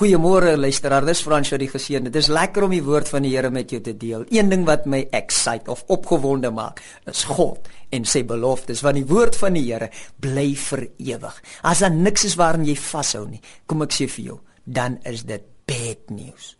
Goeiemôre luisteraar, dis Frans vir die geseënde. Dis lekker om die woord van die Here met jou te deel. Een ding wat my excite of opgewonde maak, is God en sy beloftes. Want die woord van die Here bly vir ewig. As daar niks is waaraan jy vashou nie, kom ek sê vir jou, dan is dit bad news.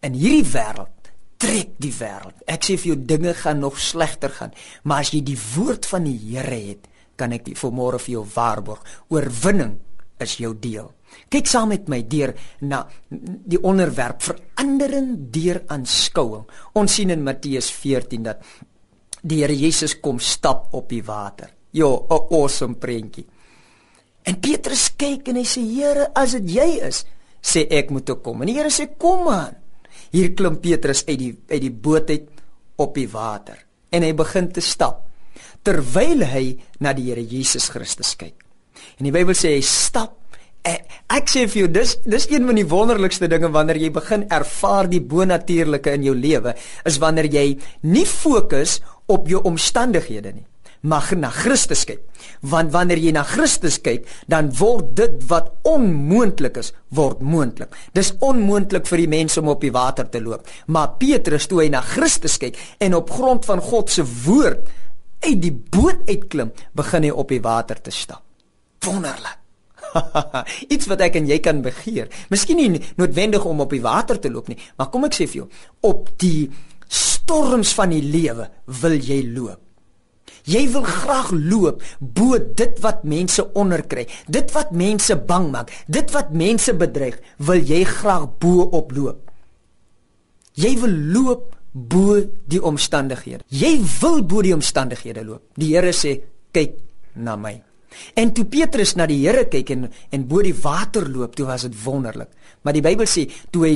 In hierdie wêreld trek die wêreld. Ek sê vir jou dinge gaan nog slegter gaan, maar as jy die woord van die Here het, kan ek vir môre vir jou waarborg, oorwinning is jou deel. Kyk saam met my deur na die onderwerp verandering deur aanskouing. Ons sien in Matteus 14 dat die Here Jesus kom stap op die water. Jo, 'n awesome prentjie. En Petrus kyk en hy sê: "Here, as dit jy is, sê ek moet toe kom." En die Here sê: "Kom aan." Hier klim Petrus uit die uit die boot uit op die water en hy begin te stap terwyl hy na die Here Jesus Christus kyk. En die Bybel sê hy stap ek sê vir jou dis dis een van die wonderlikste dinge wanneer jy begin ervaar die bonatuurlike in jou lewe is wanneer jy nie fokus op jou omstandighede nie maar na Christus kyk. Want wanneer jy na Christus kyk dan word dit wat onmoontlik is word moontlik. Dis onmoontlik vir die mense om op die water te loop. Maar Petrus toe hy na Christus kyk en op grond van God se woord uit die boot uitklim begin hy op die water te stap wonderlik Iets wat ek en jy kan begeer. Miskien nie noodwendig om op die water te loop nie, maar kom ek sê vir jou, op die storms van die lewe wil jy loop. Jy wil graag loop bo dit wat mense onderkry, dit wat mense bang maak, dit wat mense bedreig, wil jy graag bo op loop. Jy wil loop bo die omstandighede. Jy wil bo die omstandighede loop. Die Here sê, kyk na my. En toe Petrus na die Here kyk en en bo die water loop, toe was dit wonderlik. Maar die Bybel sê toe hy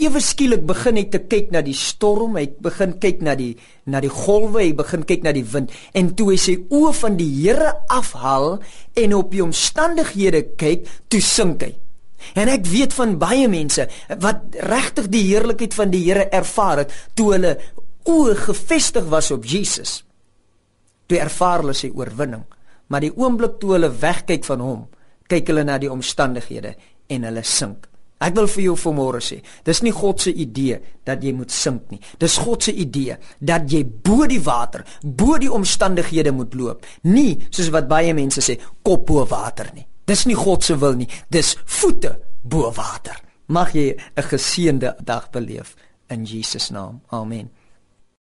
ewe skielik begin het te kyk na die storm, hy begin kyk na die na die golwe, hy begin kyk na die wind en toe hy sy oë van die Here afhaal en op die omstandighede kyk, toe sink hy. En ek weet van baie mense wat regtig die heerlikheid van die Here ervaar het toe hulle oë gefestig was op Jesus. Toe ervaar hulle sy oorwinning maar die oomblik toe hulle wegkyk van hom, kyk hulle na die omstandighede en hulle sink. Ek wil vir jou vanmôre sê, dis nie God se idee dat jy moet sink nie. Dis God se idee dat jy bo die water, bo die omstandighede moet loop. Nie soos wat baie mense sê, kop bo water nie. Dis nie God se wil nie. Dis voete bo water. Mag jy 'n geseënde dag beleef in Jesus naam. Amen.